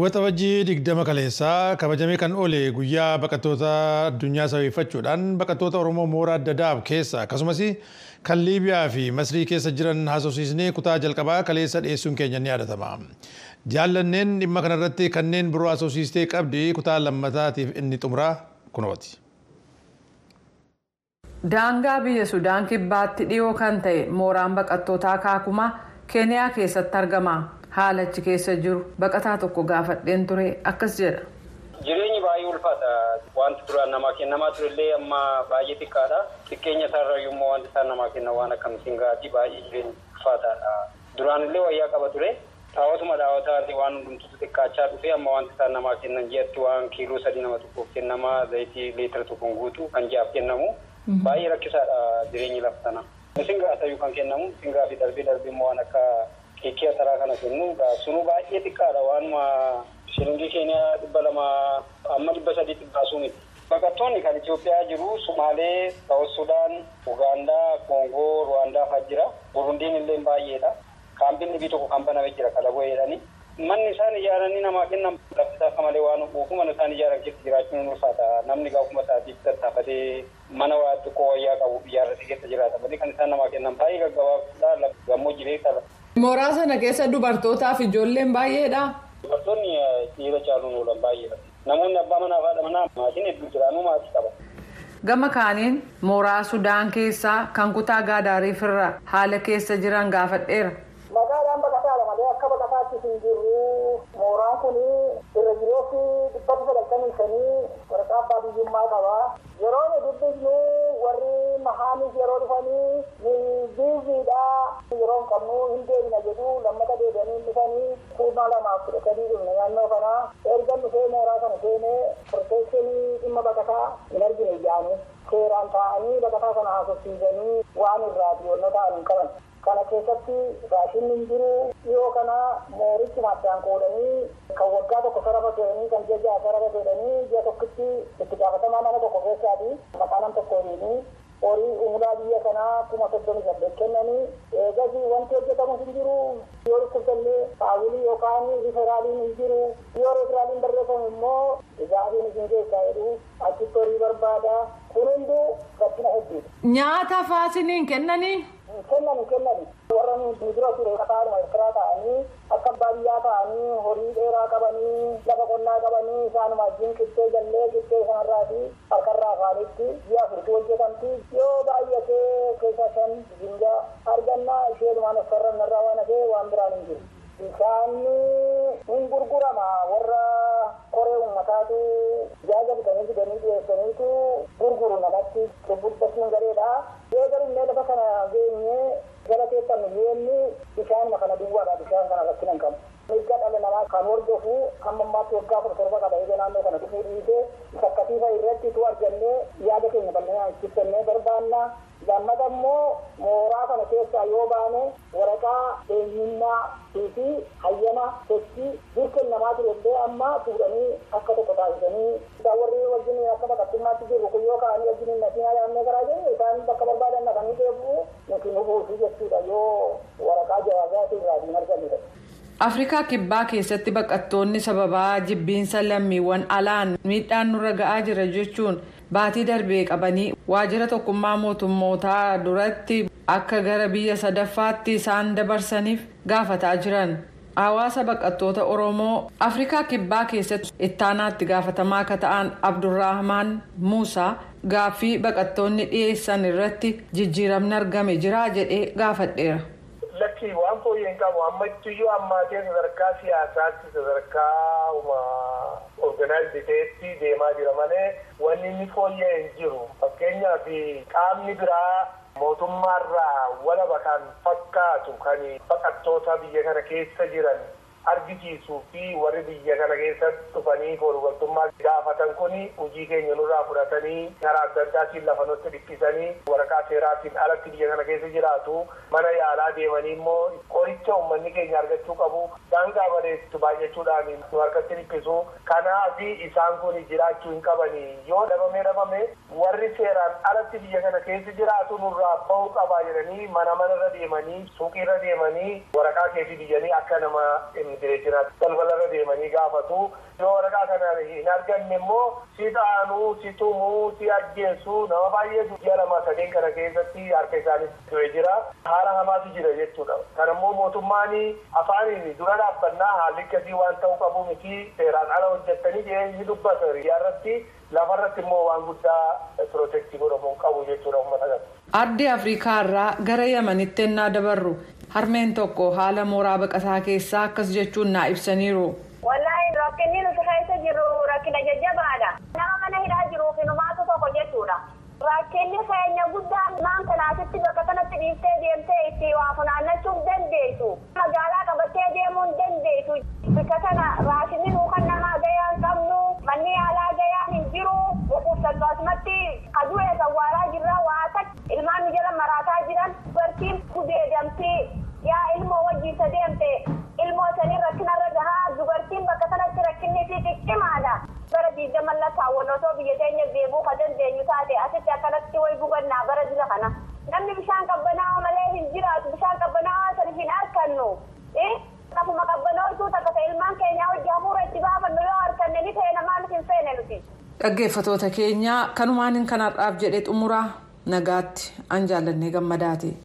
Waxabajjii digdama kaleessaa kabajamee kan oole guyyaa baqattoota addunyaa sababeeffachuudhaan baqattoota Oromoo mooraa adda addaa keessa akkasumas kan Liibiyaa fi Masrii keessa jiran haasofsiisnee kutaa jalqabaa kaleessa dhiyeessuun keenya ni yaadatama. Jaallanneen dhimma kanarratti kanneen biroo haasofsiistee qabdi kutaa lammataatiif inni xumuraa kunooti. Daangaa biyya Sudaan kibbaatti dhiyoo kan ta'e mooraan baqattootaa Kaakumaa Keeniyaa keessatti argama. Haala achi keessa jiru baqataa tokko gaafadheen ture akkas jedha. Jireenyi baay'ee ulfaata. Wanti duraan namaa kennamaa turellee amma baay'ee xiqqaadha. Xiqqeenya isaarra immoo wanti isaan namaa kennan waan akka misingaati baay'ee jireenyi ulfaataadha. Duraanillee wayyaa qaba ture. Taawwatuma daawwataa waan hundumtuu xiqqaachaa dhufe amma wanti isaan namaa kennan ji'atti waan kiiloo sadii nama tokkoof kennamaa zayitii leetira tokkoon guutuu kan ji'aaf kennamu. Baay'ee rakkisaadha jireenyi lafa sana. Misingaa ta'uu kan kennamu misingaa fi darbee darbee immoo waan akka keekii asaraa kana kennu sunuu baay'ee xiqqaadha waanuma shilingii keenya dhibba lama amma dhibba sadiitti baasuu miti. Baqattoonni kan Itoophiyaa jiru Sumaalee, Saawus Sudaan, Ugaandaa, Koongoo, Ruwaandaa fa'aa jira. Burundiin illee baay'eedha. Kaampiin dhibii tokko kan baname jira kalaboo jedhanii. Manni isaan ijaaranii namaa kennan lafti akka malee waan dhufu mana isaan ijaaran keessa jiraachuun ulfaata. Namni gaafuma isaatiif tattaafatee mana waa xiqqoo wayyaa qabu ijaarratee keessa jiraata. Malee kan isaan namaa kennan baay'ee gaggabaabaadha. Gammoojjii qaba. Mooraa sana keessa dubartootaa fi ijoolleen baay'eedha. Dubartoonni dhiira caaluun oolan baay'eedha. Namoonni abbaa manaa fi haadha manaa maatiin hedduu jiraanuu maatii qaba. Gama kaaniin mooraa Sudaan keessaa kan kutaa Gaadaariif irra haala keessa jiran gaafadheera. Magaalaan baqataadha malee akka baqataatti hin jirru mooraan kun irra jireessi dhibbata sagaltamii shanii waraqaa abbaa biyyummaa qaba. Yeroo nu dubbisnu warri mahaanis yeroo dhufanii ni biiziidha yeroo hin qabnu hin deebina jedhu lammata deebi'anii dhufanii kuumaa lamaaf kudha sadii dhufne naannoo kana erga dhufee mooraa kana seenee proteekshinii dhimma baqataa hin argine ijaanii seeraan taa'anii baqataa kana haasofsiisanii waan irraa dhiyoonna ta'an hin qaban. Kana keessatti raashinni hin jiru. Dhiyoo kana moorichi addaan qoodanii kan waggaa tokko sarara ta'anii kan ji'a ja'a sarara ta'anii ji'a tokkotti itti gaafatamaa mana tokko keessaati. Maqaa nam tokkooniini horii umuraa biyya kanaa kuma soddomi saddeet kennanii eegas wanti hojjetamu hin jiru. Yoo dhukkubsallee faawilii yookaan riferaaliin hin jiru. Yoo riferaaliin barreeffamu immoo dhugaatiin isin keessaa jedhu achitti horii barbaada. Kun hunduu gabbina hedduudha. Nyaata faasiniin kennanii. Kennan kennan. Warra nu dura ture kataanuma irkiraa ta'anii akka baadiyyaa ta'anii horii dheeraa qabanii lafa qonnaa qabanii isaanuma wajjin qixxee jallee qixxee sanarraati harkarraa afaanitti ji'a afurti hojjetamti yoo baay'atee keessa shan ginja argannaa isheenumaan ofkarran irraa waan hafee waan biraan hin jiru. Bishaanni hin gurgurama warra koree uummataatu jaaja bitanii fidanii dhiyeessaniitu gurguru namatti dubbachuu gareedha. Yoo garuu lafa kana geenye gara keessa miliyoonni bishaanuma kana duwwaadha bishaan kana rakkina hin qabu. Mirga dhala namaa kan hordofu hamma ammaatti waggaa kudha torba qaba eega naannoo kana dhufuu dhiisee isa akkasiifa irratti tu argannee yaada keenya bal'inaan itti kennee barbaanna. Lammata immoo kana keessaa yoo baane waraqaa eenyummaa fi hayyama sochii dirqeen namaa ture illee amma fuudhanii akka tokko taasisanii warri wajjin akka baqattummaatti jirru kun yoo ka'anii wajjin nasinaa yaadnee karaa jennu isaan bakka barbaadan naqanii deebi'u nuti nu buusu jechuudha yoo waraqaa jawaazaatiin irraa argamudha. Afrikaa kibbaa keessatti baqattoonni sababaa jibbiinsa lammiiwwan alaan miidhaan nurra ga'aa jira jechuun baatii darbee qabanii waajjira tokkummaa mootummootaa duratti akka gara biyya sadaffaatti isaan dabarsaniif gaafataa jiran. Hawaasa baqattoota Oromoo Afrikaa kibbaa keessatti ittaanaatti gaafatamaa akka ta'an Abdurrahmaan Muusaa gaaffii baqattoonni dhiyeessan irratti jijjiiramni argame jira jedhee gaafadheera. Lakki waan fooyyee hin qabu ammattiyyuu ammaatee sadarkaa siyaasaatti sadarkaa organaayizdii ta'etti deemaa jira malee wanni inni hin jiru. Fakkeenyaaf qaamni biraa mootummaarraa walaba kan fakkaatu kan baqattoota biyya kana keessa jiran argisiisuu fi warri biyya kana keessa dhufanii waliigaltummaa gaafatan kun hojii keenya nurraa fudhatanii karaa adda addaatiin lafa nutti dhiphisanii waraqaa seeraatiin alatti biyya kana keessa jiraatu mana yaalaa deemanii immoo qoricha uummanni keenya argachuu qabu daangaa wareessitu baay'achuudhaan nu harkatti dhiphisu kanaaf isaan kun jiraachuu hin qabani yoo dhabame dhabame warri seeraan alatti biyya kana keessa jiraatu nurraa bahuu qabaa jedhanii mana manarra deemanii suuqiirra deemanii waraqaa keetii biyyanii akka nama immigireeshinaatti balbalarra deemanii gaafatu yoo waraqaa kana hin arganne immoo si dhaanuu si tumuu si ajjeessu nama baay'eetu ji'a lama sadeen kana keessatti harka isaaniitti du'e jira haala hamaatu jira jechuudha kan immoo mootummaan afaaniin dura dhaabbannaa haalli akkasii waan ta'uu qabu miti seeraan ala hojjettanii ni dubbata irratti lafarratti immoo waan guddaa pirootektii godhamuun qabu jechuudha uummata kana. Ardii Afrikaa irraa gara Yamanitti ennaa dabarru harmeen tokko haala mooraa baqataa keessaa akkas jechuun naa ibsaniiru. Wallaahi rakkinni nuti keessa jirru rakkina jajjabaadha. Nama mana hidhaa jiruuf numaatu tokko jechuudha. Rakkinni keenya guddaan maan kanaasitti bakka kanatti dhiiftee deemtee itti waa funaannachuuf dandeessu. Magaalaa qabattee deemuu hin dandeessu. Bakka kana raashinni nuu kan namaa gayaa hin qabnu. Manni yaalaa gayaa hin jiru. Bara diigdama lakkaawwan osoo biyya keenya deebuu ka dandeenyu taate asitti akkanatti way gubannaa bara jira kana. Namni bishaan qabbanaa'aa malee hin jiraatu bishaan qabbanaa'aa san hin argannu. Lafuma qabbanootuu takka ilmaan keenyaa hojii hafuura itti baafannu yoo arganne ni ta'e namaa nuti hin feene nuti. Dhaggeeffatoota keenya kanumaan hin kanarraaf jedhee xumuraa nagaatti an jaallannee gammadaati.